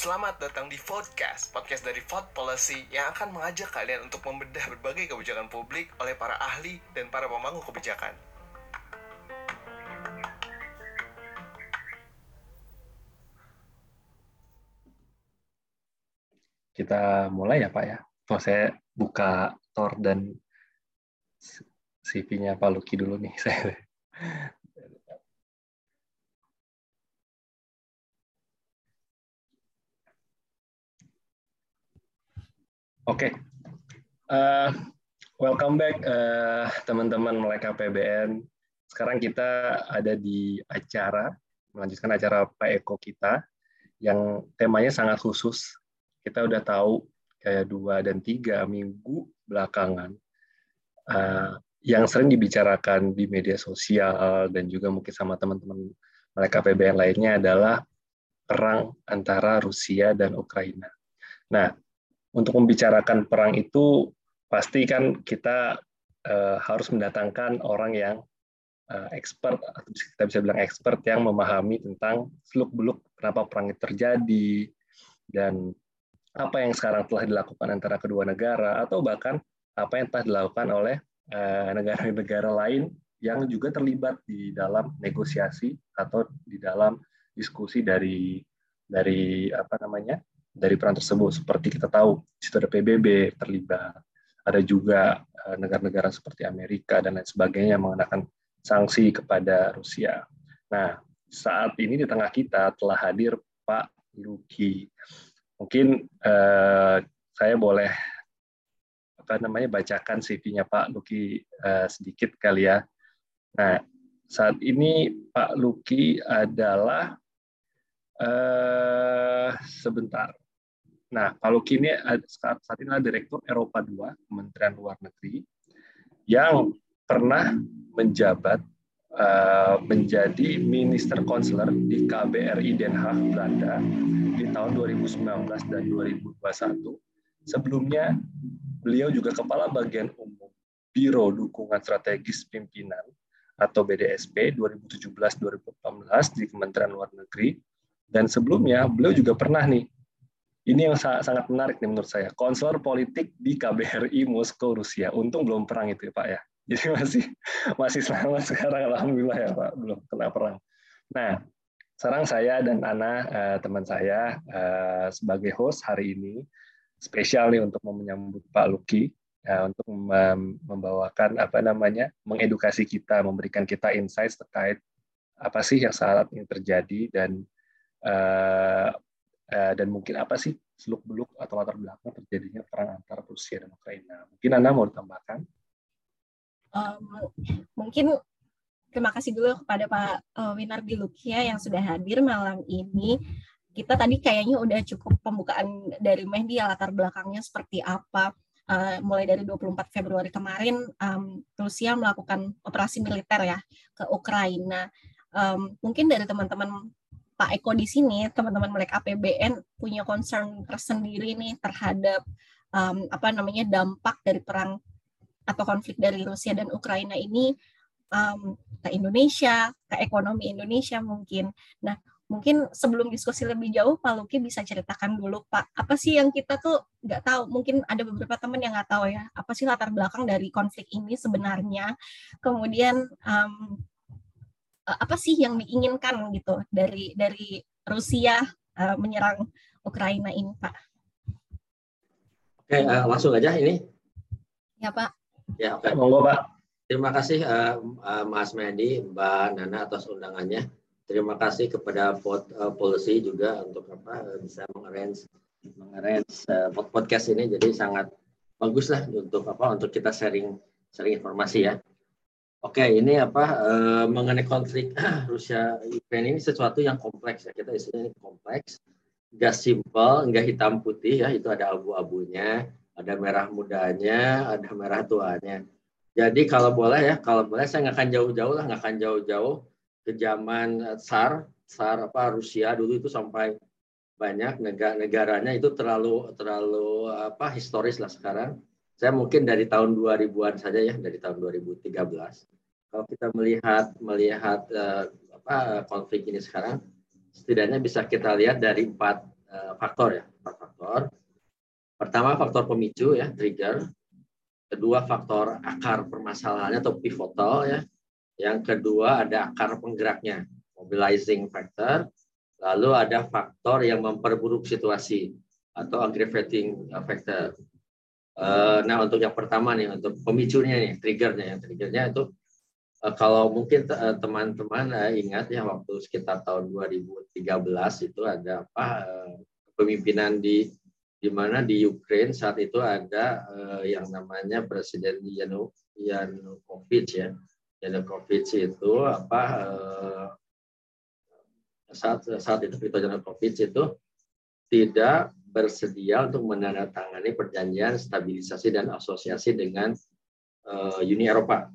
Selamat datang di Vodcast, podcast dari Vod Policy yang akan mengajak kalian untuk membedah berbagai kebijakan publik oleh para ahli dan para pemangku kebijakan. Kita mulai ya Pak ya. Oh, saya buka Tor dan CV-nya Pak Luki dulu nih. Saya Oke, okay. uh, welcome back uh, teman-teman melek PBN. Sekarang kita ada di acara, melanjutkan acara Pak Eko kita, yang temanya sangat khusus. Kita udah tahu kayak dua dan tiga minggu belakangan, uh, yang sering dibicarakan di media sosial dan juga mungkin sama teman-teman mereka PBN lainnya adalah perang antara Rusia dan Ukraina. Nah, untuk membicarakan perang itu pasti kan kita uh, harus mendatangkan orang yang uh, expert atau kita bisa bilang expert yang memahami tentang seluk-beluk kenapa perang itu terjadi dan apa yang sekarang telah dilakukan antara kedua negara atau bahkan apa yang telah dilakukan oleh eh, negara-negara lain yang juga terlibat di dalam negosiasi atau di dalam diskusi dari dari apa namanya dari peran tersebut. Seperti kita tahu, di situ ada PBB terlibat, ada juga eh, negara-negara seperti Amerika dan lain sebagainya yang mengenakan sanksi kepada Rusia. Nah, saat ini di tengah kita telah hadir Pak Luki. Mungkin eh, saya boleh apa namanya bacakan CV-nya Pak Luki eh, sedikit kali ya. Nah, saat ini Pak Luki adalah eh, sebentar. Nah, kalau kini saat, saat ini adalah Direktur Eropa 2 Kementerian Luar Negeri yang pernah menjabat uh, menjadi Minister Konselor di KBRI Den Haag, Belanda di tahun 2019 dan 2021. Sebelumnya, beliau juga Kepala Bagian Umum Biro Dukungan Strategis Pimpinan atau BDSP 2017-2018 di Kementerian Luar Negeri. Dan sebelumnya, beliau juga pernah nih ini yang sangat menarik nih menurut saya. Konselor politik di KBRI Moskow Rusia. Untung belum perang itu ya Pak ya. Jadi masih masih selamat sekarang alhamdulillah ya Pak, belum kena perang. Nah, sekarang saya dan Ana eh, teman saya eh, sebagai host hari ini spesial nih untuk menyambut Pak Luki eh, untuk membawakan apa namanya mengedukasi kita, memberikan kita insights terkait apa sih yang saat ini terjadi dan dan mungkin apa sih seluk beluk atau latar belakang terjadinya perang antara Rusia dan Ukraina. Mungkin Anda mau ditambahkan? Um, mungkin terima kasih dulu kepada Pak uh, Winardi Lukia yang sudah hadir malam ini. Kita tadi kayaknya udah cukup pembukaan dari Mehdi ya latar belakangnya seperti apa. Uh, mulai dari 24 Februari kemarin um, Rusia melakukan operasi militer ya ke Ukraina. Um, mungkin dari teman-teman Pak Eko di sini, teman-teman melek APBN punya concern tersendiri nih terhadap um, apa namanya dampak dari perang atau konflik dari Rusia dan Ukraina ini um, ke Indonesia, ke ekonomi Indonesia mungkin. Nah, mungkin sebelum diskusi lebih jauh, Pak Luki bisa ceritakan dulu, Pak, apa sih yang kita tuh nggak tahu? Mungkin ada beberapa teman yang nggak tahu ya, apa sih latar belakang dari konflik ini sebenarnya? Kemudian um, Eh, apa sih yang diinginkan gitu dari dari Rusia uh, menyerang Ukraina ini, Pak? Oke, uh, langsung aja ini. Ya, Pak. Ya, oke. Monggo, Pak. Terima kasih uh, uh, Mas Medi, Mbak Nana atas undangannya. Terima kasih kepada Pod, uh, Policy juga untuk apa bisa mengarrange mengarrange uh, podcast ini jadi sangat bagus lah untuk apa untuk kita sharing sharing informasi ya. Oke, ini apa uh, mengenai konflik Rusia Ukraina ini sesuatu yang kompleks ya. Kita istilahnya ini kompleks, nggak simpel, nggak hitam putih ya. Itu ada abu-abunya, ada merah mudanya, ada merah tuanya. Jadi kalau boleh ya, kalau boleh saya nggak akan jauh-jauh lah, nggak akan jauh-jauh ke zaman SAR, SAR apa Rusia dulu itu sampai banyak negara negaranya itu terlalu terlalu apa historis lah sekarang saya mungkin dari tahun 2000-an saja ya, dari tahun 2013. Kalau kita melihat melihat uh, apa konflik ini sekarang, setidaknya bisa kita lihat dari empat uh, faktor ya, empat faktor. Pertama faktor pemicu ya, trigger. Kedua faktor akar permasalahannya atau pivotal ya. Yang kedua ada akar penggeraknya, mobilizing factor. Lalu ada faktor yang memperburuk situasi atau aggravating factor. Uh, nah untuk yang pertama nih untuk pemicunya nih, triggernya, yang triggernya itu uh, kalau mungkin teman-teman uh, ingat ya waktu sekitar tahun 2013 itu ada apa uh, pemimpinan di di mana di Ukraine saat itu ada yang namanya Presiden Yanu, Yanukovych ya. Yanukovych itu apa saat saat itu Viktor Yanukovych itu tidak bersedia untuk menandatangani perjanjian stabilisasi dan asosiasi dengan uh, Uni Eropa.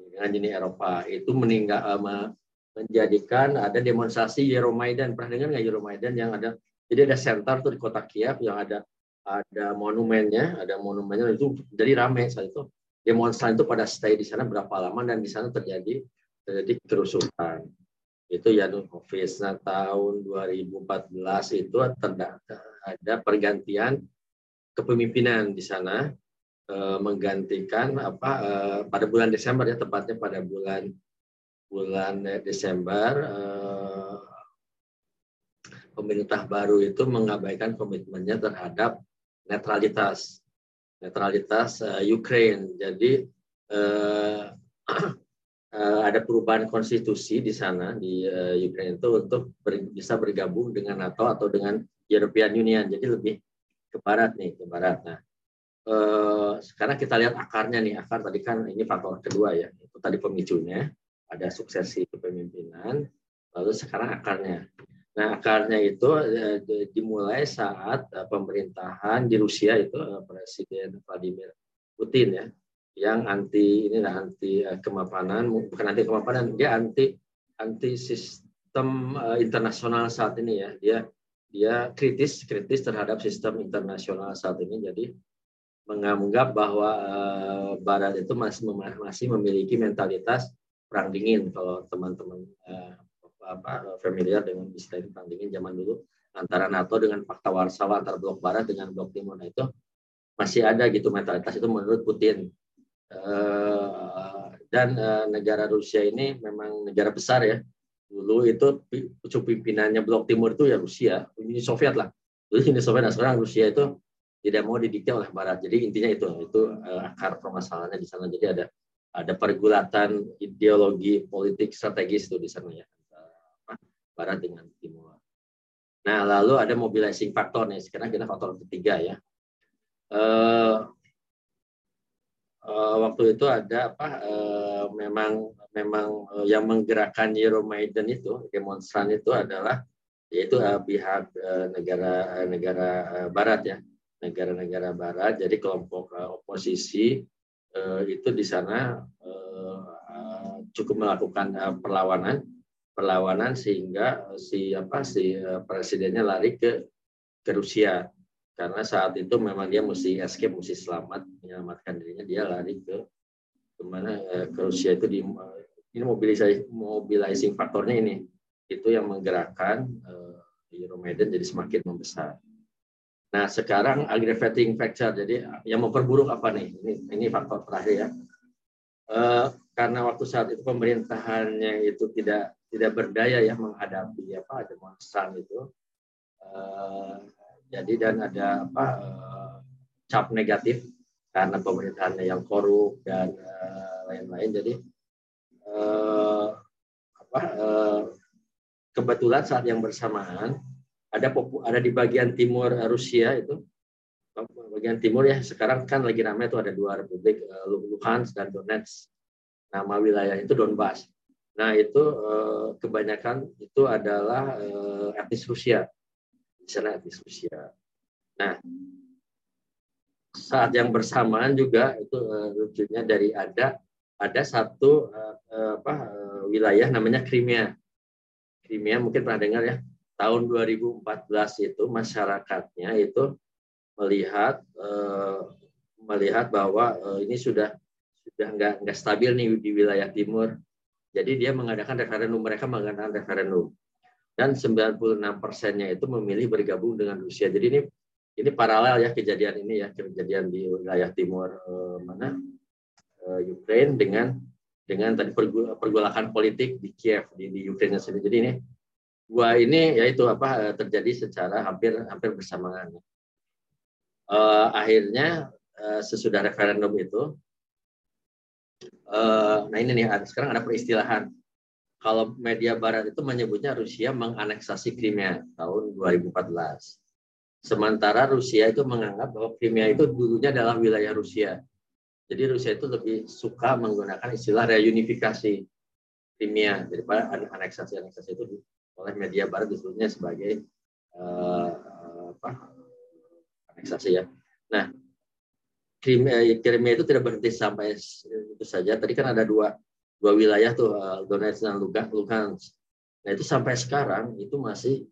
Dengan Uni Eropa itu meninggal uh, menjadikan ada demonstrasi Euromaidan. Pernah dengar nggak Euromaidan yang ada jadi ada center tuh di kota Kiev yang ada ada monumennya, ada monumennya itu jadi ramai saat itu. Demonstran itu pada stay di sana berapa lama dan di sana terjadi terjadi kerusuhan. Itu Yanukovych. Nah, tahun 2014 itu ada pergantian kepemimpinan di sana eh, menggantikan apa eh, pada bulan Desember ya tepatnya pada bulan bulan Desember eh, pemerintah baru itu mengabaikan komitmennya terhadap netralitas netralitas uh, Ukraine. Jadi uh, ada perubahan konstitusi di sana di uh, Ukraine itu untuk ber, bisa bergabung dengan NATO atau dengan European Union. Jadi lebih ke barat nih, ke barat. Nah, uh, sekarang kita lihat akarnya nih. Akar tadi kan ini faktor kedua ya. Itu tadi pemicunya, ada suksesi kepemimpinan. Lalu sekarang akarnya. Nah, akarnya itu eh, dimulai saat eh, pemerintahan di Rusia itu eh, Presiden Vladimir Putin ya, yang anti ini lah anti kemapanan, bukan anti kemapanan, dia anti anti sistem internasional saat ini ya. Dia dia kritis kritis terhadap sistem internasional saat ini. Jadi menganggap bahwa Barat itu masih masih memiliki mentalitas perang dingin kalau teman-teman apa familiar dengan istilah perang dingin zaman dulu antara NATO dengan fakta Warsawa antara blok barat dengan blok timur nah itu masih ada gitu mentalitas itu menurut Putin eh, dan eh, negara Rusia ini memang negara besar ya dulu itu pimpinannya blok timur itu ya Rusia Uni Soviet lah dulu Uni Soviet nah sekarang Rusia itu tidak mau didikte oleh Barat jadi intinya itu itu eh, akar permasalahannya di sana jadi ada ada pergulatan ideologi politik strategis itu di sana ya barat dengan timur. Nah, lalu ada mobilizing faktor nih. Sekarang kita faktor ketiga ya. Uh, waktu itu ada apa? Uh, memang memang uh, yang menggerakkan Euromaidan itu demonstran itu adalah yaitu uh, pihak uh, negara uh, uh, Barat ya, negara-negara Barat. Jadi kelompok uh, oposisi uh, itu di sana uh, uh, cukup melakukan uh, perlawanan perlawanan sehingga si apa si eh, presidennya lari ke ke Rusia karena saat itu memang dia mesti escape mesti selamat menyelamatkan dirinya. Dia lari ke ke mana eh, ke Rusia itu di ini mobilisasi mobilizing faktornya ini. Itu yang menggerakkan uh, Euromaidan jadi semakin membesar. Nah sekarang aggravating factor jadi yang memperburuk apa nih? Ini ini faktor terakhir ya. Uh, karena waktu saat itu pemerintahannya itu tidak tidak berdaya ya menghadapi apa demonstran itu. Uh, jadi dan ada apa uh, cap negatif karena pemerintahannya yang korup dan lain-lain. Uh, jadi uh, apa uh, kebetulan saat yang bersamaan ada ada di bagian timur Rusia itu. Bagian timur ya sekarang kan lagi ramai itu ada dua republik Luhansk dan Donetsk. Nama wilayah itu Donbas. Nah itu eh, kebanyakan itu adalah eh, etnis Rusia, etnis Rusia. Nah saat yang bersamaan juga itu eh, lucunya dari ada ada satu apa wilayah namanya Crimea. Crimea mungkin pernah dengar ya. Tahun 2014 itu masyarakatnya itu melihat melihat bahwa ini sudah sudah nggak nggak stabil nih di wilayah timur jadi dia mengadakan referendum, mereka mengadakan referendum. Dan 96 persennya itu memilih bergabung dengan Rusia. Jadi ini ini paralel ya kejadian ini ya kejadian di wilayah timur eh, mana eh, Ukraine dengan dengan tadi pergolakan politik di Kiev di, di Ukraina sendiri. Jadi ini dua ini yaitu apa eh, terjadi secara hampir hampir bersamaan. Uh, akhirnya uh, sesudah referendum itu, uh, nah ini nih sekarang ada peristilahan kalau media barat itu menyebutnya Rusia menganeksasi Crimea tahun 2014. Sementara Rusia itu menganggap bahwa Crimea itu dulunya adalah wilayah Rusia. Jadi Rusia itu lebih suka menggunakan istilah reunifikasi Crimea daripada aneksasi-aneksasi itu oleh media barat disebutnya sebagai uh, apa, aneksasi ya. Nah, Crimea, Crimea itu tidak berhenti sampai itu saja. Tadi kan ada dua dua wilayah tuh eh, Donetsk dan Lugansk. Nah itu sampai sekarang itu masih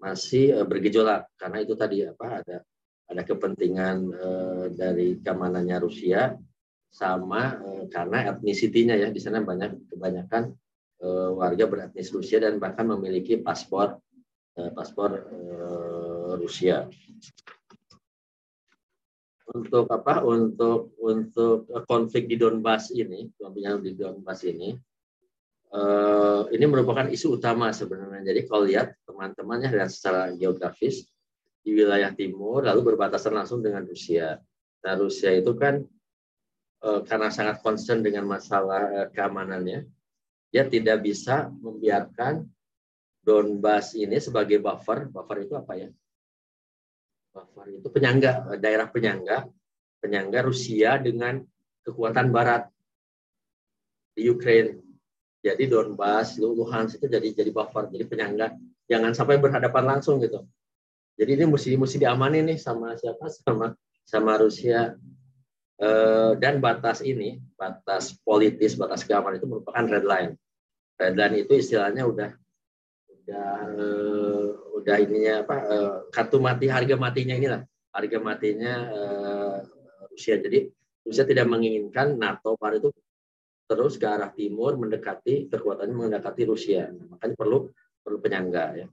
masih eh, bergejolak karena itu tadi apa ada ada kepentingan uh, dari keamanannya Rusia sama karena etnisitinya ya di sana banyak kebanyakan warga beretnis Rusia dan bahkan memiliki paspor paspor Rusia untuk apa? Untuk untuk konflik di Donbas ini yang di Donbas ini uh, ini merupakan isu utama sebenarnya. Jadi kalau lihat teman-temannya dari secara geografis di wilayah timur lalu berbatasan langsung dengan Rusia. Nah Rusia itu kan uh, karena sangat concern dengan masalah uh, keamanannya dia tidak bisa membiarkan Donbas ini sebagai buffer. Buffer itu apa ya buffer itu penyangga daerah penyangga penyangga Rusia dengan kekuatan Barat di Ukraine. Jadi Donbas, Luhansk itu jadi jadi buffer, jadi penyangga. Jangan sampai berhadapan langsung gitu. Jadi ini mesti mesti diamani nih sama siapa sama sama Rusia. E, dan batas ini, batas politis, batas keamanan itu merupakan red line. Red line itu istilahnya udah udah uh, udah ininya apa uh, kartu mati harga matinya inilah. Harga matinya uh, Rusia. Jadi Rusia tidak menginginkan NATO pada itu terus ke arah timur mendekati kekuatannya mendekati Rusia. Nah, makanya perlu perlu penyangga ya.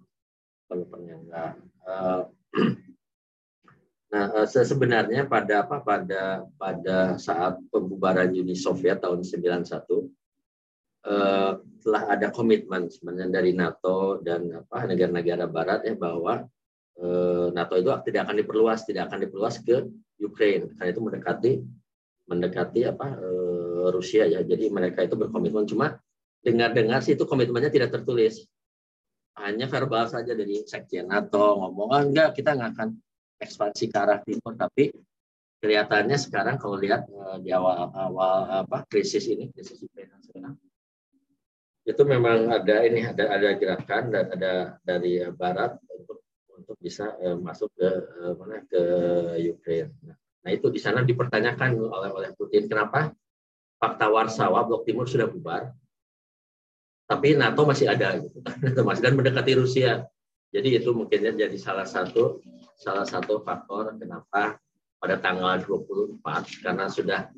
Perlu penyangga. Nah sebenarnya pada apa pada pada saat pembubaran Uni Soviet tahun 91 uh, telah ada komitmen sebenarnya dari NATO dan apa negara-negara Barat ya bahwa uh, NATO itu tidak akan diperluas, tidak akan diperluas ke Ukraine karena itu mendekati mendekati apa uh, Rusia ya. Jadi mereka itu berkomitmen cuma dengar-dengar sih itu komitmennya tidak tertulis. Hanya verbal saja dari sekjen NATO ngomong oh, enggak kita nggak akan ekspansi ke arah timur tapi kelihatannya sekarang kalau lihat di awal awal apa krisis ini krisis Ukraina sekarang itu memang ada ini ada ada gerakan dan ada dari barat untuk untuk bisa uh, masuk ke uh, mana ke Ukraina. Nah, itu di sana dipertanyakan oleh oleh Putin kenapa fakta Warsawa blok timur sudah bubar tapi NATO masih ada gitu. NATO masih dan mendekati Rusia. Jadi itu mungkin jadi salah satu salah satu faktor kenapa pada tanggal 24 karena sudah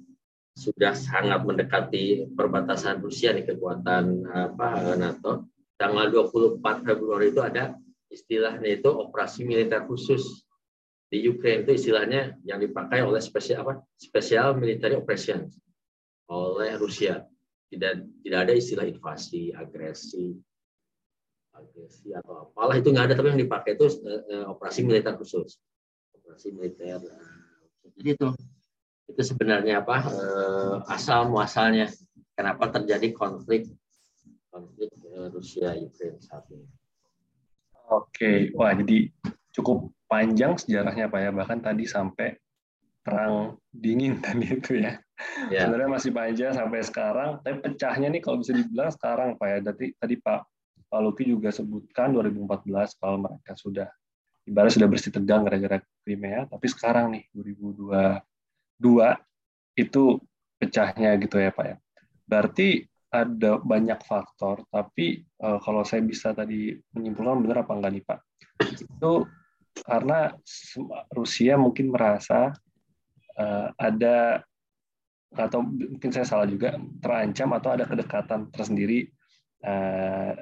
sudah sangat mendekati perbatasan Rusia nih kekuatan apa NATO. Tanggal 24 Februari itu ada istilahnya itu operasi militer khusus di Ukraine. Itu istilahnya yang dipakai oleh spesial apa special military operation oleh Rusia. Tidak tidak ada istilah invasi agresi agresi atau apalah itu nggak ada tapi yang dipakai itu uh, operasi militer khusus. Operasi militer uh, jadi itu itu sebenarnya apa eh, asal muasalnya kenapa terjadi konflik konflik eh, Rusia Ukraina saat ini. Oke, wah jadi cukup panjang sejarahnya Pak ya bahkan tadi sampai perang dingin tadi itu ya. ya. Sebenarnya masih panjang sampai sekarang, tapi pecahnya nih kalau bisa dibilang sekarang Pak ya. Tadi tadi Pak Pak Luki juga sebutkan 2014 kalau mereka sudah ibarat sudah bersih tegang gara-gara Crimea, tapi sekarang nih 2002 dua itu pecahnya gitu ya Pak ya. Berarti ada banyak faktor, tapi uh, kalau saya bisa tadi menyimpulkan benar apa enggak nih Pak? Itu karena Rusia mungkin merasa uh, ada atau mungkin saya salah juga terancam atau ada kedekatan tersendiri uh,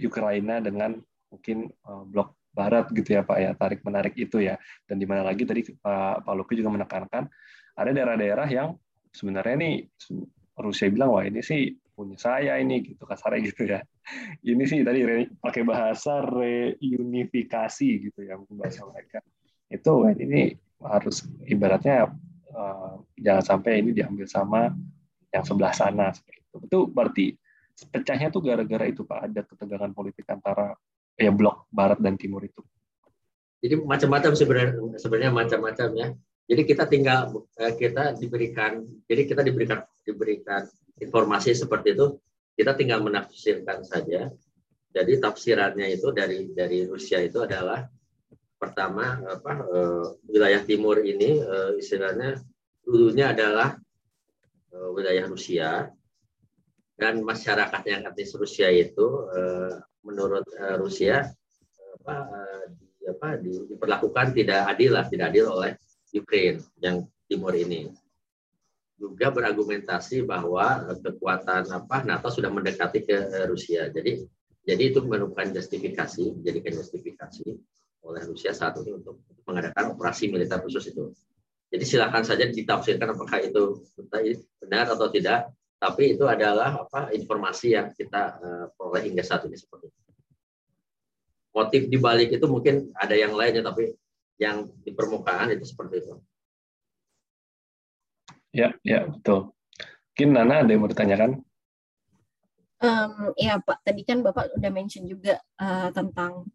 Ukraina dengan mungkin uh, blok Barat gitu ya Pak ya tarik menarik itu ya dan di mana lagi tadi Pak Pak Luki juga menekankan ada daerah-daerah yang sebenarnya nih Rusia bilang wah ini sih punya saya ini gitu kasarnya gitu ya ini sih tadi pakai bahasa reunifikasi gitu ya bahasa mereka itu ini harus ibaratnya uh, jangan sampai ini diambil sama yang sebelah sana seperti itu itu berarti pecahnya tuh gara-gara itu Pak ada ketegangan politik antara ya blok barat dan timur itu. Jadi macam-macam sebenarnya sebenarnya macam-macam ya. Jadi kita tinggal eh, kita diberikan jadi kita diberikan diberikan informasi seperti itu kita tinggal menafsirkan saja. Jadi tafsirannya itu dari dari Rusia itu adalah pertama apa eh, wilayah timur ini eh, istilahnya dulunya adalah wilayah Rusia dan masyarakat yang etnis Rusia itu menurut uh, Rusia apa, uh, di, apa, di, diperlakukan tidak adil lah, tidak adil oleh Ukraine yang timur ini. Juga berargumentasi bahwa kekuatan apa NATO sudah mendekati ke Rusia. Jadi jadi itu merupakan justifikasi, menjadikan justifikasi oleh Rusia saat ini untuk mengadakan operasi militer khusus itu. Jadi silakan saja ditafsirkan apakah itu benar atau tidak tapi itu adalah apa informasi yang kita uh, peroleh hingga saat ini seperti itu. Motif di balik itu mungkin ada yang lainnya, tapi yang di permukaan itu seperti itu. Ya, ya betul. Mungkin Nana ada yang mau ditanyakan? Um, ya Pak, tadi kan Bapak udah mention juga uh, tentang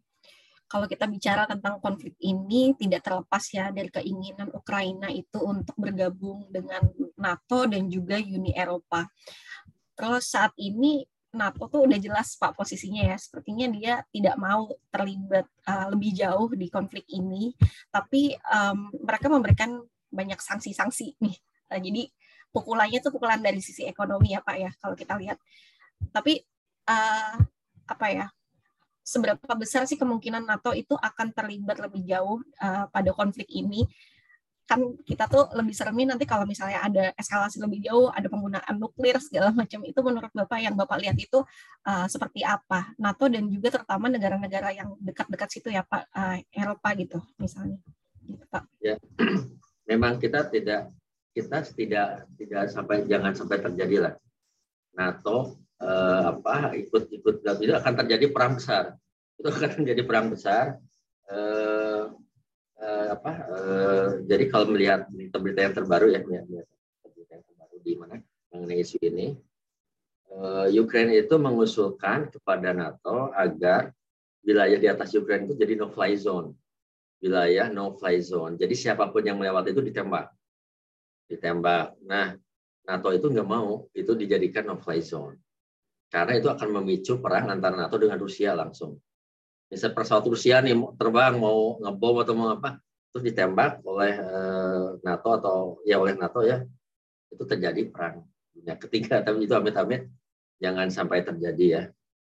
kalau kita bicara tentang konflik ini tidak terlepas ya dari keinginan Ukraina itu untuk bergabung dengan NATO dan juga Uni Eropa. Terus saat ini NATO tuh udah jelas Pak posisinya ya, sepertinya dia tidak mau terlibat uh, lebih jauh di konflik ini, tapi um, mereka memberikan banyak sanksi-sanksi nih. Uh, jadi pukulannya tuh pukulan dari sisi ekonomi ya Pak ya, kalau kita lihat. Tapi uh, apa ya? seberapa besar sih kemungkinan NATO itu akan terlibat lebih jauh uh, pada konflik ini? Kan kita tuh lebih seremin nanti kalau misalnya ada eskalasi lebih jauh, ada penggunaan nuklir segala macam itu menurut Bapak yang Bapak lihat itu uh, seperti apa? NATO dan juga terutama negara-negara yang dekat-dekat situ ya Pak, uh, Eropa gitu misalnya. Gitu, Pak. Ya, memang kita tidak kita tidak tidak sampai jangan sampai terjadi lah NATO eh, apa ikut-ikut itu akan terjadi perang besar. Itu akan terjadi perang besar. Eh, apa? Eh, jadi kalau melihat berita-berita yang terbaru ya, berita yang terbaru di mana mengenai isu ini, eh, Ukraina itu mengusulkan kepada NATO agar wilayah di atas Ukraina itu jadi no-fly zone. Wilayah no-fly zone. Jadi siapa pun yang melewati itu ditembak. Ditembak. Nah, NATO itu nggak mau itu dijadikan no-fly zone karena itu akan memicu perang antara NATO dengan Rusia langsung. Misal pesawat Rusia nih terbang mau ngebom atau mau apa, terus ditembak oleh eh, NATO atau ya oleh NATO ya, itu terjadi perang dunia ketiga. Tapi itu amit-amit jangan sampai terjadi ya.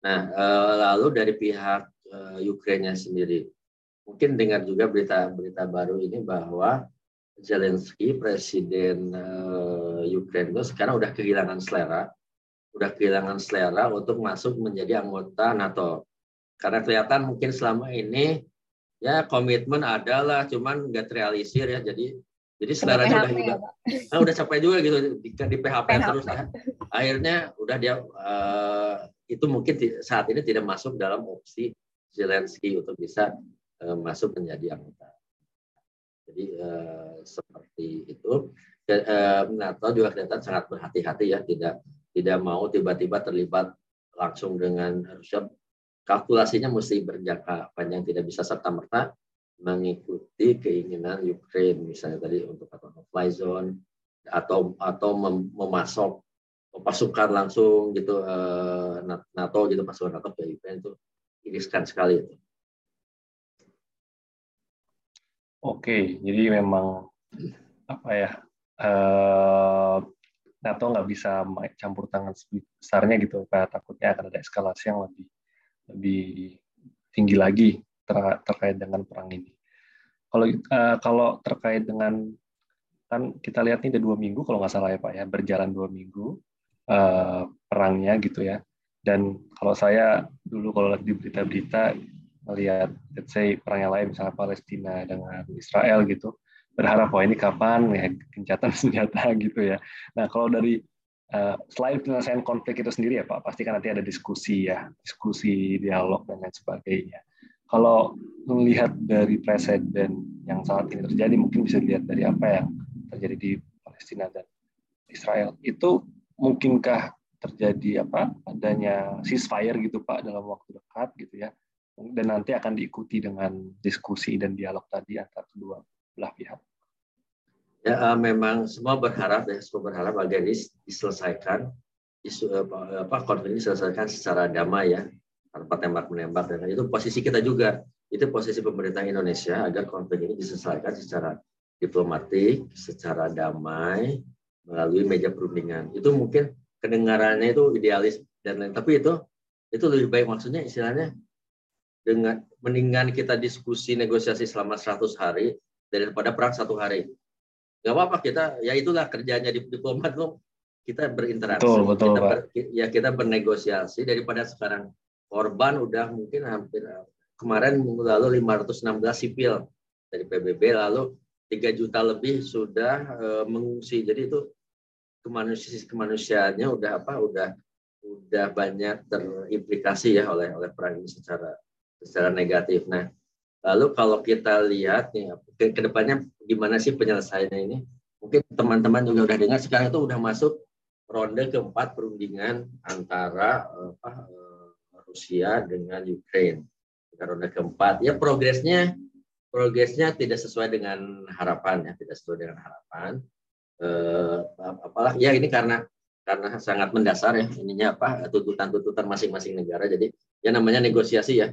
Nah, eh, lalu dari pihak eh, Ukraina sendiri, mungkin dengar juga berita-berita baru ini bahwa Zelensky, presiden Ukraina, sekarang udah kehilangan selera udah kehilangan selera untuk masuk menjadi anggota NATO. Karena kelihatan mungkin selama ini ya komitmen adalah cuman nggak terrealisir ya. Jadi jadi selera udah juga nah, udah capek juga gitu di, di PHP, PHP terus ya. Akhirnya udah dia uh, itu mungkin saat ini tidak masuk dalam opsi Zelensky untuk bisa uh, masuk menjadi anggota. Jadi uh, seperti itu. Uh, NATO juga kelihatan sangat berhati-hati ya tidak tidak mau tiba-tiba terlibat langsung dengan Rusia. Kalkulasinya mesti berjangka panjang, tidak bisa serta-merta mengikuti keinginan Ukraine, misalnya tadi untuk apa fly zone atau atau mem, memasok pasukan langsung gitu eh, NATO gitu pasukan NATO ke Ukraine itu iriskan sekali itu. Oke, jadi memang apa ya eh, NATO nggak bisa campur tangan besarnya gitu kayak takutnya akan ada eskalasi yang lebih lebih tinggi lagi ter terkait dengan perang ini. Kalau uh, kalau terkait dengan kan kita lihat ini ada dua minggu kalau nggak salah ya pak ya berjalan dua minggu uh, perangnya gitu ya. Dan kalau saya dulu kalau lihat di berita-berita melihat let's say perang yang lain misalnya Palestina dengan Israel gitu berharap wah ini kapan ya gencatan senjata gitu ya. Nah kalau dari selain penyelesaian konflik itu sendiri ya Pak, pasti kan nanti ada diskusi ya, diskusi, dialog dan lain sebagainya. Kalau melihat dari presiden yang saat ini terjadi, mungkin bisa dilihat dari apa yang terjadi di Palestina dan Israel. Itu mungkinkah terjadi apa adanya ceasefire gitu Pak dalam waktu dekat gitu ya dan nanti akan diikuti dengan diskusi dan dialog tadi antara kedua belah pihak. Ya, uh, memang semua berharap ya, semua berharap agar ini diselesaikan, isu apa, apa konflik ini diselesaikan secara damai ya, tanpa tembak menembak dan itu posisi kita juga, itu posisi pemerintah Indonesia agar konflik ini diselesaikan secara diplomatik, secara damai melalui meja perundingan. Itu mungkin kedengarannya itu idealis dan lain, tapi itu itu lebih baik maksudnya istilahnya dengan mendingan kita diskusi negosiasi selama 100 hari daripada perang satu hari. Gak apa-apa kita, ya itulah kerjanya di diplomat loh. Kita berinteraksi, betul, betul, kita ber, ya kita bernegosiasi daripada sekarang korban udah mungkin hampir kemarin lalu 516 sipil dari PBB lalu 3 juta lebih sudah uh, mengungsi. Jadi itu kemanusiaan kemanusiaannya udah apa? Udah udah banyak terimplikasi ya oleh oleh perang ini secara secara negatif. Nah, Lalu kalau kita lihat nih ke, ke depannya gimana sih penyelesaiannya ini? Mungkin teman-teman juga udah dengar sekarang itu udah masuk ronde keempat perundingan antara apa, eh, Rusia dengan Ukraine. Ronde keempat. Ya progresnya progresnya tidak sesuai dengan harapan ya, tidak sesuai dengan harapan. Eh, apalah ya ini karena karena sangat mendasar ya ininya apa tuntutan-tuntutan masing-masing negara. Jadi ya namanya negosiasi ya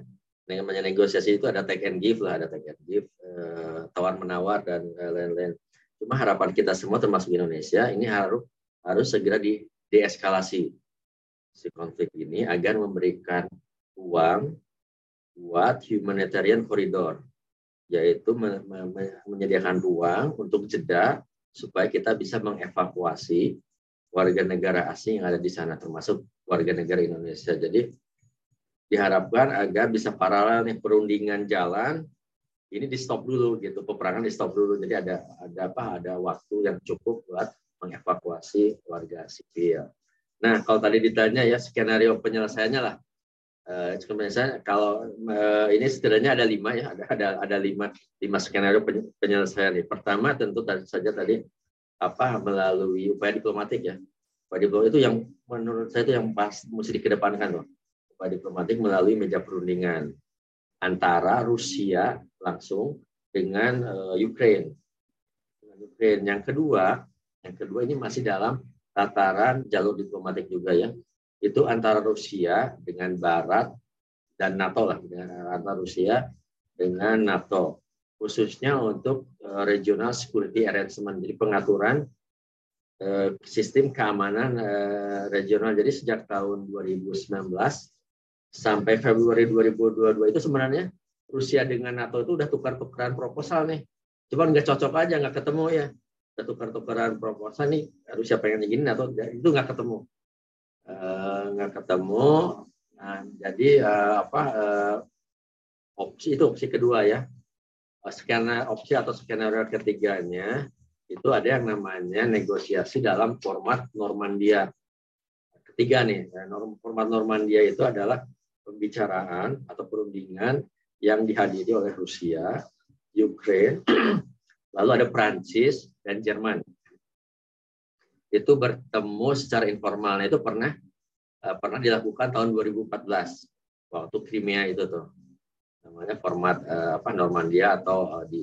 namanya negosiasi itu ada take and give lah, ada take and give, uh, tawar menawar dan eh, lain-lain. Cuma harapan kita semua termasuk Indonesia ini harus harus segera di deeskalasi si konflik ini agar memberikan uang buat humanitarian corridor, yaitu me me menyediakan ruang untuk jeda supaya kita bisa mengevakuasi warga negara asing yang ada di sana, termasuk warga negara Indonesia. Jadi diharapkan agar bisa paralel nih perundingan jalan ini di stop dulu gitu peperangan di stop dulu jadi ada ada apa ada waktu yang cukup buat mengevakuasi warga sipil. Nah kalau tadi ditanya ya skenario penyelesaiannya lah uh, kalau uh, ini setidaknya ada lima ya ada ada ada lima lima skenario penyelesaian ini. Pertama tentu tadi saja tadi apa melalui upaya diplomatik ya upaya diplomatik itu yang menurut saya itu yang pas mesti dikedepankan loh diplomatik melalui meja perundingan antara Rusia langsung dengan uh, Ukraine. Dengan Ukraine. Yang kedua, yang kedua ini masih dalam tataran jalur diplomatik juga ya. Itu antara Rusia dengan Barat dan NATO lah, dengan antara Rusia dengan NATO. Khususnya untuk uh, regional security arrangement, jadi pengaturan uh, sistem keamanan uh, regional. Jadi sejak tahun 2019 sampai Februari 2022 itu sebenarnya Rusia dengan NATO itu udah tukar-tukaran proposal nih. Cuman nggak cocok aja, nggak ketemu ya. Udah tukar-tukaran proposal nih, Rusia pengen gini, NATO itu nggak ketemu. Uh, nggak ketemu. Nah, jadi uh, apa uh, opsi itu opsi kedua ya. Skenario opsi atau skenario ketiganya itu ada yang namanya negosiasi dalam format Normandia. Ketiga nih, format Normandia itu adalah pembicaraan atau perundingan yang dihadiri oleh Rusia, Ukraine, lalu ada Prancis dan Jerman. Itu bertemu secara informalnya. Itu pernah eh, pernah dilakukan tahun 2014 waktu Crimea itu tuh. Namanya format eh, apa Normandia atau eh, di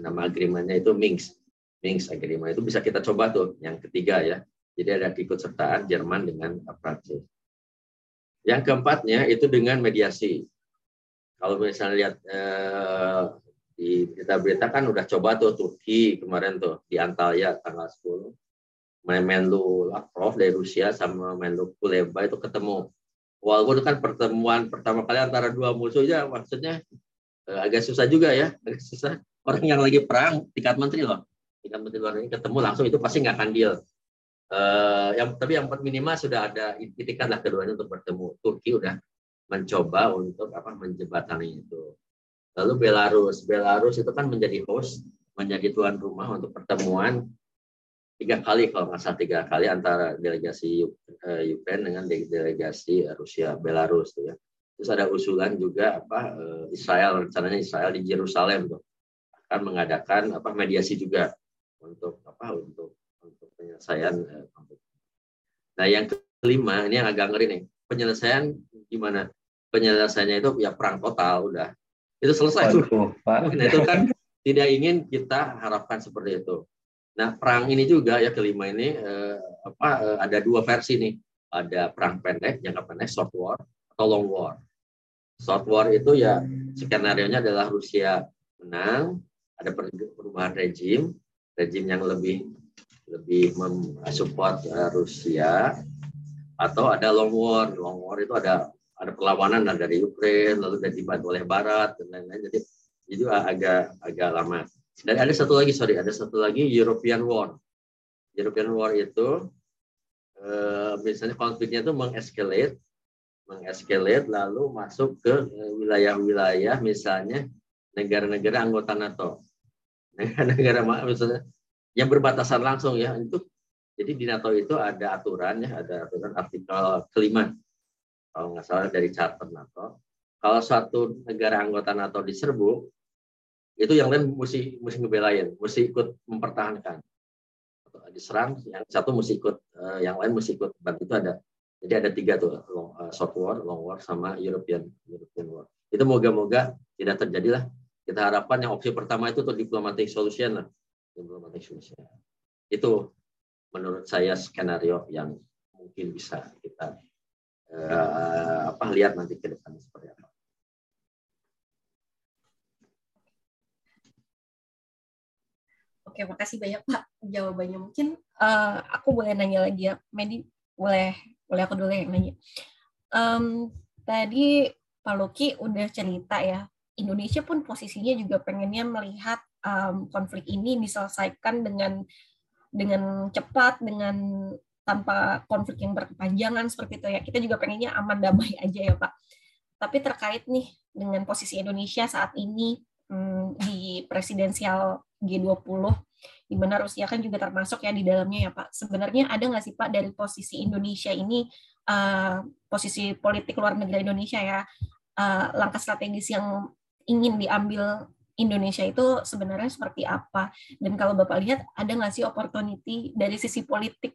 nama agreementnya itu Minsk. Minsk agreement. Itu bisa kita coba tuh yang ketiga ya. Jadi ada ikut sertaan Jerman dengan Prancis yang keempatnya itu dengan mediasi. Kalau misalnya lihat eh, di berita-berita kan udah coba tuh Turki kemarin tuh di Antalya tanggal 10. Menlu Lavrov dari Rusia sama Menlu Kuleba itu ketemu. Walaupun kan pertemuan pertama kali antara dua musuh ya maksudnya eh, agak susah juga ya, agak susah. Orang yang lagi perang tingkat menteri loh, tingkat menteri luar negeri ketemu langsung itu pasti nggak akan deal. Uh, yang tapi yang minimal sudah ada itikan lah keduanya untuk bertemu. Turki udah mencoba untuk apa menjembatani itu. Lalu Belarus, Belarus itu kan menjadi host, menjadi tuan rumah untuk pertemuan tiga kali kalau nggak salah tiga kali antara delegasi uh, Ukraine dengan delegasi Rusia Belarus tuh ya. Terus ada usulan juga apa uh, Israel rencananya Israel di Yerusalem tuh akan mengadakan apa mediasi juga untuk apa untuk penyelesaian konflik. Nah yang kelima ini yang agak ngeri nih penyelesaian gimana? Penyelesaiannya itu ya perang total udah itu selesai. Nah itu kan tidak ingin kita harapkan seperti itu. Nah, perang ini juga ya kelima ini eh, apa eh, ada dua versi nih. Ada perang pendek, jangka pendek, short war atau long war. Short war itu ya skenario-nya adalah Rusia menang, ada perubahan rejim, rejim yang lebih lebih mensupport uh, Rusia atau ada long war. Long war itu ada ada perlawanan dari Ukraina lalu dan dibantu oleh Barat dan lain-lain. Jadi itu agak agak lama. Dan ada satu lagi, sorry, ada satu lagi European War. European War itu eh, misalnya konfliknya itu mengescalate, mengescalate lalu masuk ke eh, wilayah-wilayah misalnya negara-negara anggota NATO. Negara-negara misalnya yang berbatasan langsung ya itu jadi di NATO itu ada aturan ya, ada aturan artikel kelima kalau nggak salah dari charter NATO. Kalau suatu negara anggota NATO diserbu, itu yang lain mesti mesti ngebelain, mesti ikut mempertahankan. Atau diserang, yang satu mesti ikut, uh, yang lain mesti ikut. Dan itu ada. Jadi ada tiga tuh, long, uh, short war, long war, sama European European war. Itu moga-moga tidak terjadi lah. Kita harapkan yang opsi pertama itu tuh diplomatic solution lah. Diplomatic solution. Itu menurut saya skenario yang mungkin bisa kita uh, apa lihat nanti ke depan seperti apa. Oke, makasih banyak Pak jawabannya. Mungkin uh, aku boleh nanya lagi ya, Medi boleh boleh aku dulu yang nanya. Um, tadi Pak Luki udah cerita ya, Indonesia pun posisinya juga pengennya melihat um, konflik ini diselesaikan dengan dengan cepat, dengan tanpa konflik yang berkepanjangan seperti itu ya. Kita juga pengennya aman damai aja ya Pak. Tapi terkait nih dengan posisi Indonesia saat ini hmm, di presidensial G20 di mana Rusia kan juga termasuk ya di dalamnya ya Pak. Sebenarnya ada nggak sih Pak dari posisi Indonesia ini, uh, posisi politik luar negeri Indonesia ya, uh, langkah strategis yang ingin diambil Indonesia itu sebenarnya seperti apa? Dan kalau Bapak lihat, ada nggak sih opportunity dari sisi politik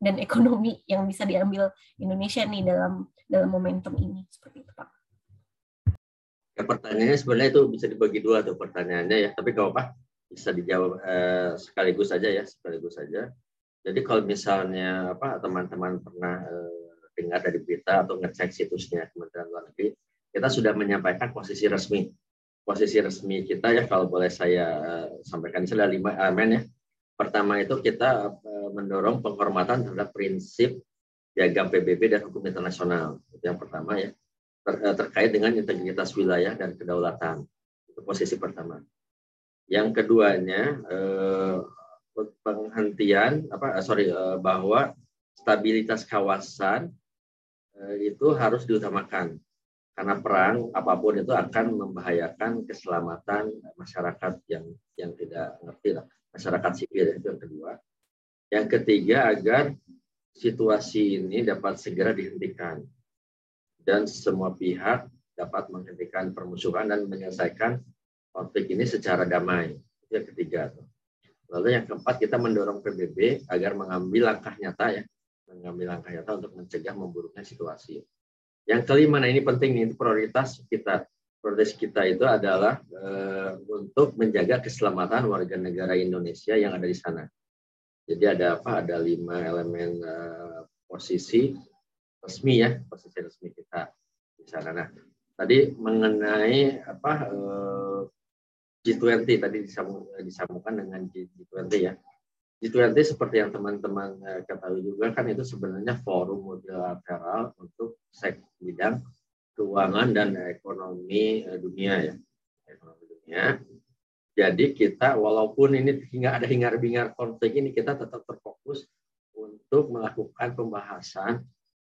dan ekonomi yang bisa diambil Indonesia nih dalam dalam momentum ini seperti itu Pak? Ya, pertanyaannya sebenarnya itu bisa dibagi dua tuh pertanyaannya ya. Tapi kalau Pak bisa dijawab eh, sekaligus saja ya sekaligus saja jadi kalau misalnya apa teman-teman pernah eh, dengar dari berita atau ngecek situsnya Kementerian Luar Negeri kita sudah menyampaikan posisi resmi posisi resmi kita ya kalau boleh saya eh, sampaikan. Sudah lima amen ya. Pertama itu kita eh, mendorong penghormatan terhadap prinsip piagam PBB dan hukum internasional. Itu yang pertama ya. Ter, eh, terkait dengan integritas wilayah dan kedaulatan. Itu posisi pertama. Yang keduanya eh, penghentian apa eh, sorry eh, bahwa stabilitas kawasan itu harus diutamakan karena perang apa pun itu akan membahayakan keselamatan masyarakat yang yang tidak ngerti lah masyarakat sipil itu yang kedua yang ketiga agar situasi ini dapat segera dihentikan dan semua pihak dapat menghentikan permusuhan dan menyelesaikan konflik ini secara damai. Itu yang ketiga. Lalu yang keempat kita mendorong PBB agar mengambil langkah nyata ya, mengambil langkah nyata untuk mencegah memburuknya situasi. Yang kelima, nah ini penting nih, prioritas kita. Prioritas kita itu adalah e, untuk menjaga keselamatan warga negara Indonesia yang ada di sana. Jadi ada apa? Ada lima elemen e, posisi resmi ya, posisi resmi kita di sana. Nah, tadi mengenai apa? E, G20 tadi disambungkan dengan G20 ya. G20 seperti yang teman-teman eh, ketahui juga kan itu sebenarnya forum multilateral untuk sek bidang keuangan dan ekonomi eh, dunia ya. Ekonomi dunia. Jadi kita walaupun ini hingga ada hingar-bingar konflik ini kita tetap terfokus untuk melakukan pembahasan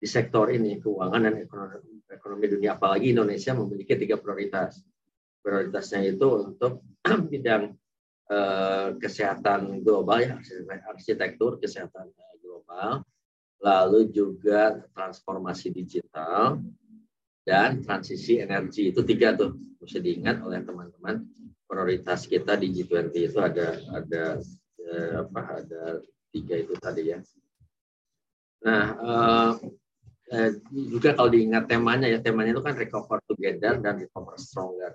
di sektor ini keuangan dan ekonomi dunia apalagi Indonesia memiliki tiga prioritas prioritasnya itu untuk bidang eh, kesehatan global ya arsitektur kesehatan global lalu juga transformasi digital dan transisi energi. Itu tiga tuh mesti diingat oleh teman-teman. Prioritas kita di G20 itu ada ada eh, apa ada tiga itu tadi ya. Nah eh, eh, juga kalau diingat temanya ya temanya itu kan recover together dan recover stronger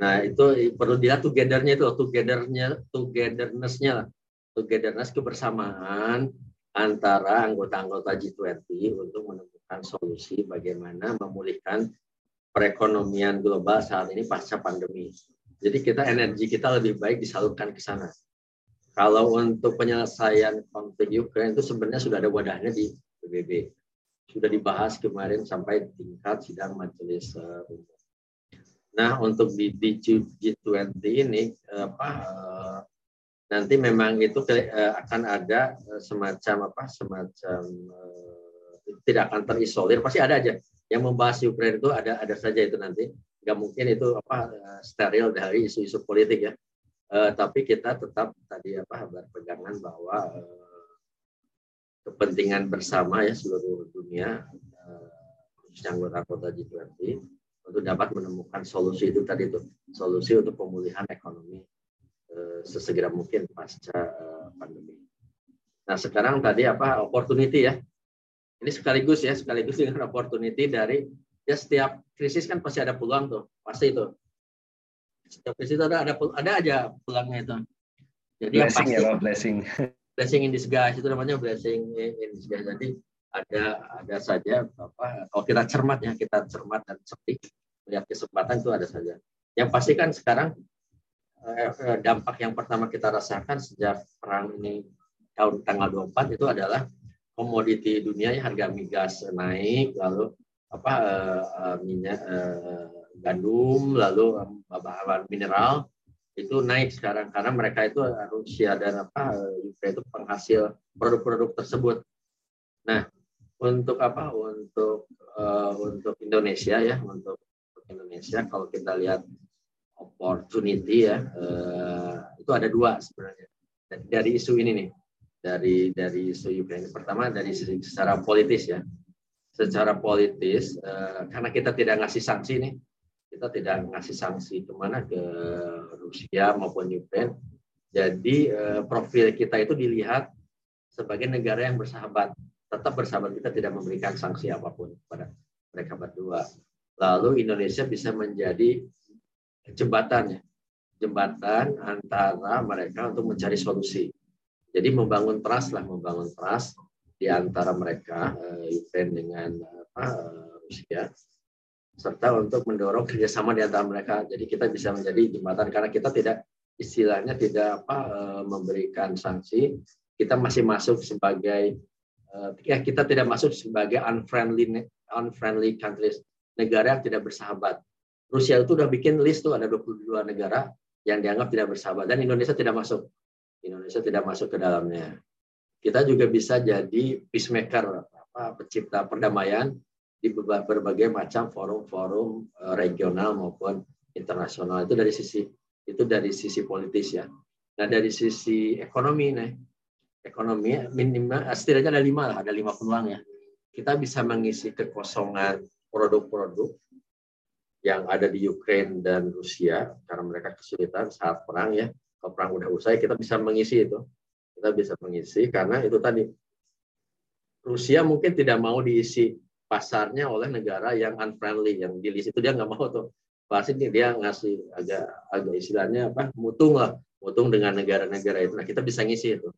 Nah, itu perlu dilihat together-nya itu, together-nya, togetherness-nya, togetherness kebersamaan antara anggota-anggota G20 untuk menemukan solusi bagaimana memulihkan perekonomian global saat ini pasca pandemi. Jadi kita energi kita lebih baik disalurkan ke sana. Kalau untuk penyelesaian konflik Ukraina itu sebenarnya sudah ada wadahnya di PBB. Sudah dibahas kemarin sampai tingkat sidang majelis uh, umum Nah, untuk di, di G20 ini apa eh, nanti memang itu eh, akan ada eh, semacam apa semacam tidak akan terisolir pasti ada aja. Yang membahas Ukraina itu ada ada saja itu nanti. Nggak mungkin itu apa steril dari isu-isu politik ya. Tapi kita tetap tadi apa berpegangan bahwa kepentingan bersama ya seluruh dunia khususnya anggota-anggota G20 untuk dapat menemukan solusi itu tadi itu solusi untuk pemulihan ekonomi eh, sesegera mungkin pasca eh, pandemi. Nah sekarang tadi apa opportunity ya ini sekaligus ya sekaligus dengan opportunity dari ya setiap krisis kan pasti ada peluang tuh pasti itu setiap krisis itu ada ada ada aja peluangnya itu. Jadi blessing pasti, ya blessing. Blessing in disguise itu namanya blessing in disguise. Jadi ada ada saja apa kalau kita cermat ya kita cermat dan cerdik melihat kesempatan itu ada saja yang pasti kan sekarang eh, eh, dampak yang pertama kita rasakan sejak perang ini tahun tanggal 24 itu adalah komoditi dunia ya harga migas naik lalu apa uh, minyak gandum lalu bahan mineral itu naik sekarang karena mereka itu Rusia dan apa Ukraina itu penghasil produk-produk tersebut. Nah, untuk apa? Untuk uh, untuk Indonesia ya untuk Indonesia. Kalau kita lihat opportunity ya uh, itu ada dua sebenarnya. Dari isu ini nih dari dari isu Ukraina pertama dari secara politis ya. Secara politis uh, karena kita tidak ngasih sanksi nih. Kita tidak ngasih sanksi ke mana? Ke Rusia maupun Ukraina jadi uh, profil kita itu dilihat sebagai negara yang bersahabat tetap bersahabat kita tidak memberikan sanksi apa pun kepada mereka berdua. Lalu Indonesia bisa menjadi jembatan jembatan antara mereka untuk mencari solusi. Jadi membangun trust lah, membangun trust di antara mereka uh, Ukraine dengan apa, uh, Rusia serta untuk mendorong kerjasama di antara mereka. Jadi kita bisa menjadi jembatan karena kita tidak istilahnya tidak apa uh, memberikan sanksi, kita masih masuk sebagai ya kita tidak masuk sebagai unfriendly unfriendly countries negara yang tidak bersahabat. Rusia itu udah bikin list tuh ada 22 negara yang dianggap tidak bersahabat dan Indonesia tidak masuk. Indonesia tidak masuk ke dalamnya. Kita juga bisa jadi peacemaker, apa, pencipta perdamaian di berbagai macam forum-forum eh, regional maupun internasional itu dari sisi itu dari sisi politis ya. Nah dari sisi ekonomi nih, ekonomi minimal setidaknya ada lima lah, ada lima peluang ya. Kita bisa mengisi kekosongan produk-produk yang ada di Ukraina dan Rusia karena mereka kesulitan saat perang ya. Kalau perang udah usai kita bisa mengisi itu. Kita bisa mengisi karena itu tadi Rusia mungkin tidak mau diisi pasarnya oleh negara yang unfriendly yang di list itu dia nggak mau tuh pasti dia ngasih agak agak istilahnya apa mutung lah mutung dengan negara-negara itu nah kita bisa ngisi itu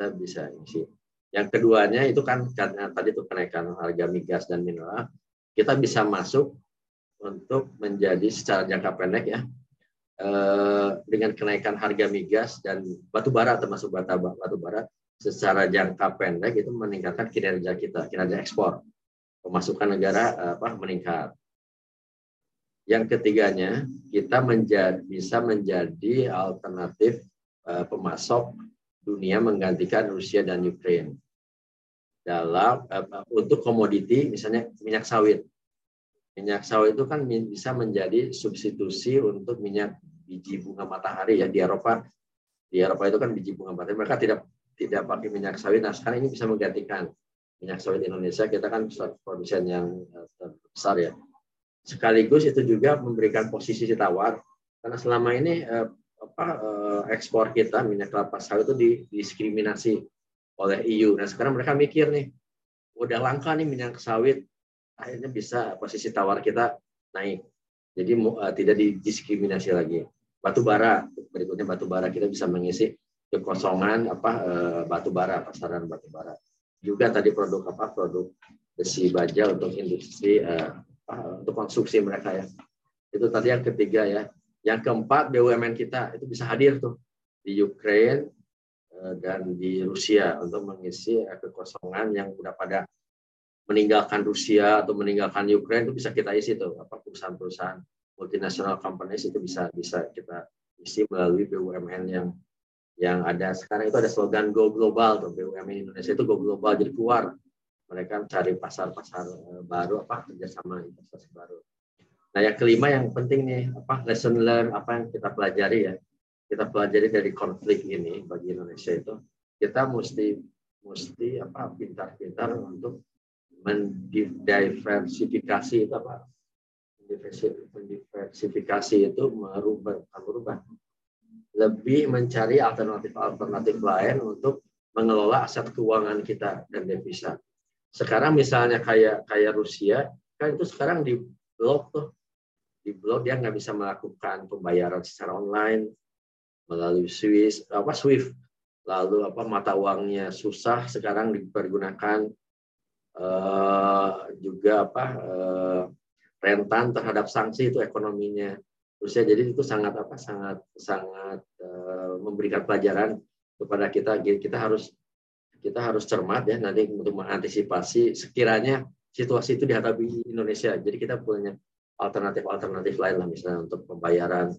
kita bisa isi. Yang keduanya itu kan karena tadi itu kenaikan harga migas dan mineral, kita bisa masuk untuk menjadi secara jangka pendek ya eh, dengan kenaikan harga migas dan batu bara termasuk bata batu bara secara jangka pendek itu meningkatkan kinerja kita, kinerja ekspor. Pemasukan negara apa meningkat. Yang ketiganya, kita menjadi, bisa menjadi alternatif uh, pemasok dunia menggantikan Rusia dan Ukraina dalam uh, untuk komoditi misalnya minyak sawit. minyak sawit itu kan bisa menjadi substitusi untuk minyak biji bunga matahari ya di Eropa. Di Eropa itu kan biji bunga matahari mereka tidak tidak pakai minyak sawit. Nah sekarang ini bisa menggantikan minyak sawit Indonesia. Kita kan produsen yang eh, terbesar ya. Sekaligus itu juga memberikan posisi tawar. Karena selama ini apa eh, ekspor kita minyak kelapa sawit itu didiskriminasi oleh EU nah sekarang mereka mikir nih udah langka nih minyak sawit akhirnya bisa posisi tawar kita naik. Jadi uh, tidak didiskriminasi lagi. Batu bara berikutnya batu bara kita bisa mengisi kekosongan apa eh, batu bara pasaran batu bara. Juga tadi produk apa produk besi baja untuk industri eh, untuk konsumsi mereka ya. Itu tadi yang ketiga ya yang keempat BUMN kita itu bisa hadir tuh di Ukraine eh, dan di Rusia untuk mengisi kekosongan yang udah pada meninggalkan Rusia atau meninggalkan Ukraine itu bisa kita isi tuh. Apa perusahaan-perusahaan multinational companies itu bisa bisa kita isi melalui BUMN yang yang ada. Sekarang itu ada slogan Go Global tuh BUMN Indonesia itu Go Global. Jadi keluar. Mereka cari pasar-pasar eh, baru apa kerjasama investasi baru. Nah yang kelima yang penting nih apa lesson learn apa yang kita pelajari ya. Kita pelajari dari konflik ini bagi Indonesia itu kita mesti mesti apa pintar-pintar untuk mendiversifikasi itu apa? Mendiversifikasi itu merubah, merubah. Lebih mencari alternatif-alternatif lain untuk mengelola aset keuangan kita dan devisa. Sekarang misalnya kayak kayak Rusia, kan itu sekarang di blok tuh, di blok dia nggak bisa melakukan pembayaran secara online melalui Swiss apa Swift, lalu apa mata uangnya susah sekarang dipergunakan uh, juga apa uh, rentan terhadap sanksi itu ekonominya Rusia. Jadi itu sangat apa sangat sangat uh, memberikan pelajaran kepada kita. Kita harus kita harus cermat ya nanti untuk mengantisipasi sekiranya situasi itu dihadapi Indonesia. Jadi kita punya alternatif-alternatif lain lah misalnya untuk pembayaran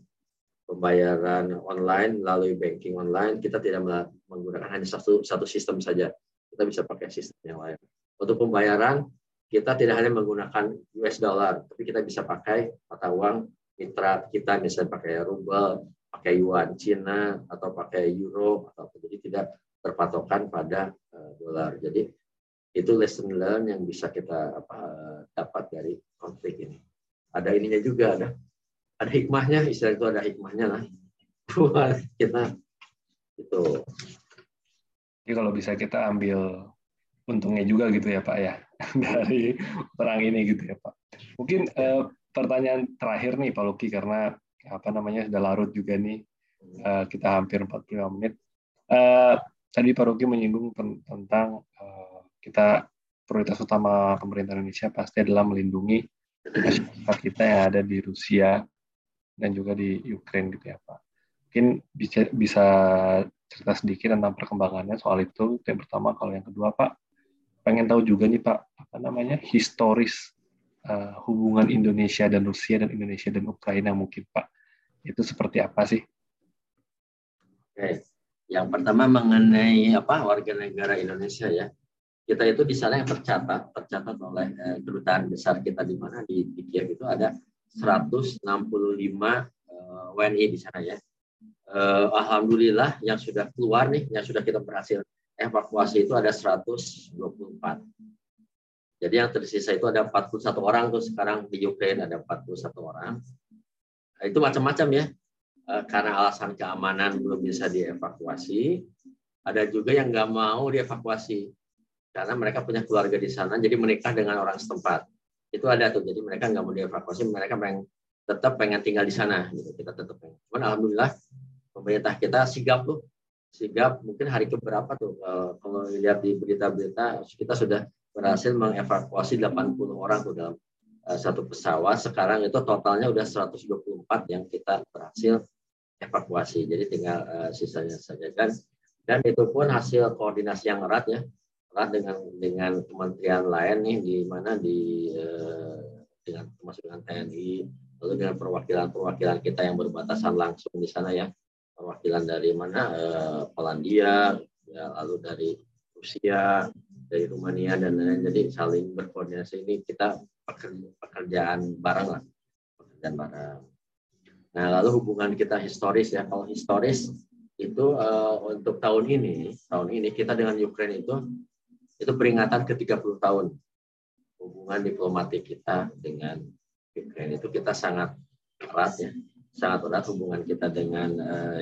pembayaran online melalui banking online kita tidak menggunakan hanya satu satu sistem saja. Kita bisa pakai sistem yang lain. Untuk pembayaran kita tidak hanya menggunakan US dollar, tapi kita bisa pakai mata uang mitra kita, misalnya pakai ruble, pakai yuan Cina, atau pakai euro, atau jadi tidak berpatokan pada uh, dolar. Jadi itu lesson learn yang bisa kita apa, dapat dari konflik ini. Ada ininya juga, ada ada hikmahnya, istilah itu ada hikmahnya lah buat kita itu. Jadi kalau bisa kita ambil untungnya juga gitu ya Pak ya dari perang ini gitu ya Pak. Mungkin eh, pertanyaan terakhir nih Pak Luki karena apa namanya sudah larut juga nih eh, kita hampir 45 menit. Eh, tadi Pak Luki menyinggung tentang eh, kita prioritas utama pemerintah Indonesia pasti adalah melindungi masyarakat kita yang ada di Rusia dan juga di Ukraina gitu ya Pak. Mungkin bisa bisa cerita sedikit tentang perkembangannya soal itu. Yang pertama, kalau yang kedua Pak, pengen tahu juga nih Pak, apa namanya historis uh, hubungan Indonesia dan Rusia dan Indonesia dan Ukraina mungkin Pak. Itu seperti apa sih? Oke. Yang pertama mengenai apa warga negara Indonesia ya. Kita itu di sana yang tercatat, tercatat oleh eh, kedutaan besar kita di mana di, Kiev itu ada 165 eh, WNI di sana ya. Eh, Alhamdulillah yang sudah keluar nih, yang sudah kita berhasil evakuasi itu ada 124. Jadi yang tersisa itu ada 41 orang tuh sekarang di Ukraina ada 41 orang. Itu macam-macam ya. Karena alasan keamanan belum bisa dievakuasi. Ada juga yang nggak mau dievakuasi karena mereka punya keluarga di sana, jadi menikah dengan orang setempat. Itu ada tuh, jadi mereka nggak mau dievakuasi, mereka pengen tetap pengen tinggal di sana. Gitu. Kita tetap pengen. Cuman alhamdulillah pemerintah kita sigap tuh sigap mungkin hari keberapa tuh kalau lihat di berita-berita kita sudah berhasil mengevakuasi 80 orang tuh dalam uh, satu pesawat sekarang itu totalnya udah 124 yang kita berhasil evakuasi jadi tinggal uh, sisanya saja kan dan itu pun hasil koordinasi yang erat ya dengan dengan kementerian lain nih di mana di uh, dengan termasuk dengan TNI lalu dengan perwakilan-perwakilan kita yang berbatasan langsung di sana ya perwakilan dari mana eh, Polandia, ya, lalu dari Rusia, dari Rumania dan lain-lain. Jadi saling berkoordinasi ini kita pekerjaan bareng lah, pekerjaan bareng. Nah, lalu hubungan kita historis ya. Kalau historis itu uh, untuk tahun ini, tahun ini kita dengan Ukraina itu itu peringatan ke 30 tahun hubungan diplomatik kita dengan Ukraina itu kita sangat erat ya, sangat erat hubungan kita dengan uh,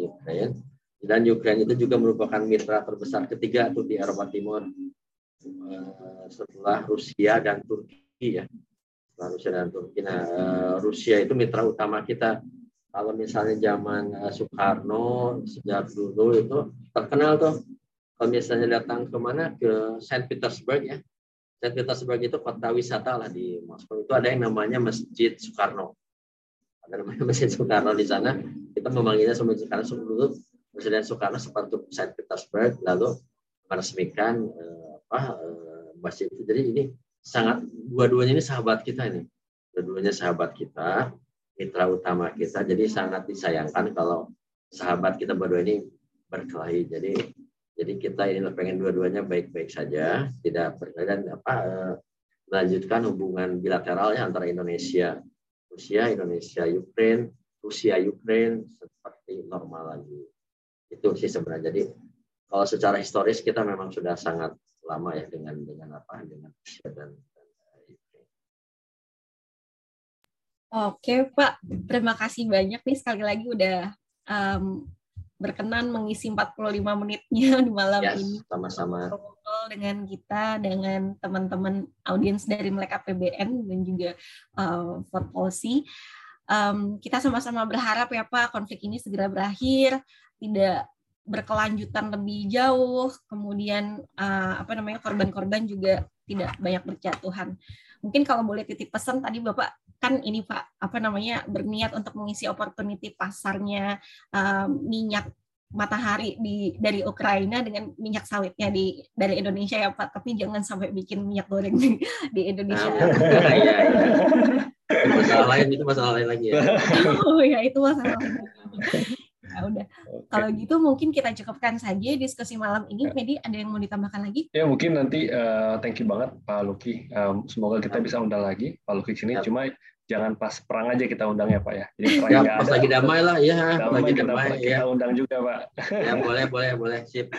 Ukraina dan Ukraina itu juga merupakan mitra terbesar ketiga di Eropa Timur uh, setelah Rusia dan Turki ya Rusia dan Turki. Nah, uh, Rusia itu mitra utama kita. Kalau misalnya zaman uh, Soekarno sejak dulu itu terkenal tuh. Kalau misalnya datang ke mana ke Saint Petersburg ya. Saint Petersburg itu kota wisata lah di Moskow. Itu ada yang namanya Masjid Soekarno. Ada namanya Masjid Soekarno di sana. Kita memanggilnya Masjid Soekarno dulu Presiden Soekarno untuk Saint Petersburg lalu meresmikan uh, apa uh, masjid itu. Jadi ini sangat dua-duanya ini sahabat kita ini. Dua-duanya sahabat kita, mitra utama kita. Jadi sangat disayangkan kalau sahabat kita berdua ini berkelahi. Jadi jadi kita ini pengen dua-duanya baik-baik saja, tidak dan apa eh, melanjutkan hubungan bilateralnya antara Indonesia, Rusia, Indonesia, Ukraina, Rusia, Ukraina seperti normal lagi. Itu sih sebenarnya. Jadi kalau secara historis kita memang sudah sangat lama ya dengan dengan apa dengan Rusia dan Oke Pak, terima kasih banyak nih sekali lagi udah um, berkenan mengisi 45 menitnya di malam yes, ini. Sama-sama. dengan kita, dengan teman-teman audiens dari Melek APBN dan juga uh, Fort Policy. Um, kita sama-sama berharap ya Pak konflik ini segera berakhir, tidak berkelanjutan lebih jauh, kemudian uh, apa namanya korban-korban juga tidak banyak berjatuhan. Mungkin kalau boleh titip pesan tadi Bapak kan ini Pak apa namanya berniat untuk mengisi opportunity pasarnya uh, minyak matahari di dari Ukraina dengan minyak sawitnya di dari Indonesia ya Pak, tapi jangan sampai bikin minyak goreng di, di Indonesia. Nah, iya, iya. masalah lain itu masalah lain lagi ya. Oh ya itu masalah Ya udah. Okay. Kalau gitu mungkin kita cukupkan saja diskusi malam ini. Ya. Medi, ada yang mau ditambahkan lagi? Ya mungkin nanti uh, thank you banget Pak Luki. Um, semoga kita bisa undang lagi Pak Luki sini. Ya. Cuma jangan pas perang aja kita undang ya Pak ya. Jadi perang ya, pas ada. lagi damai lah ya. Damai, lagi kita, damai, kita, ya. undang juga Pak. Ya boleh boleh boleh sip.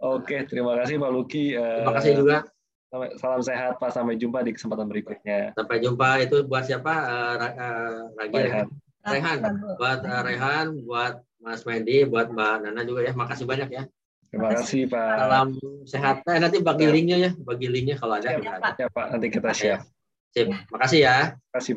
Oke terima kasih Pak Luki. Uh, terima kasih juga. Salam sehat Pak. Sampai jumpa di kesempatan berikutnya. Sampai jumpa itu buat siapa? Uh, uh, Rehan. Rehan. Buat uh, Rehan, buat Mas Mendy, buat Mbak Nana juga ya. Makasih banyak ya. Terima kasih Pak. Salam sehat. Eh, nanti bagi linknya ya, bagi linknya kalau ada. Ya, Pak. Ya, Pak. Nanti kita share. Sip. Makasih ya. Terima kasih Pak.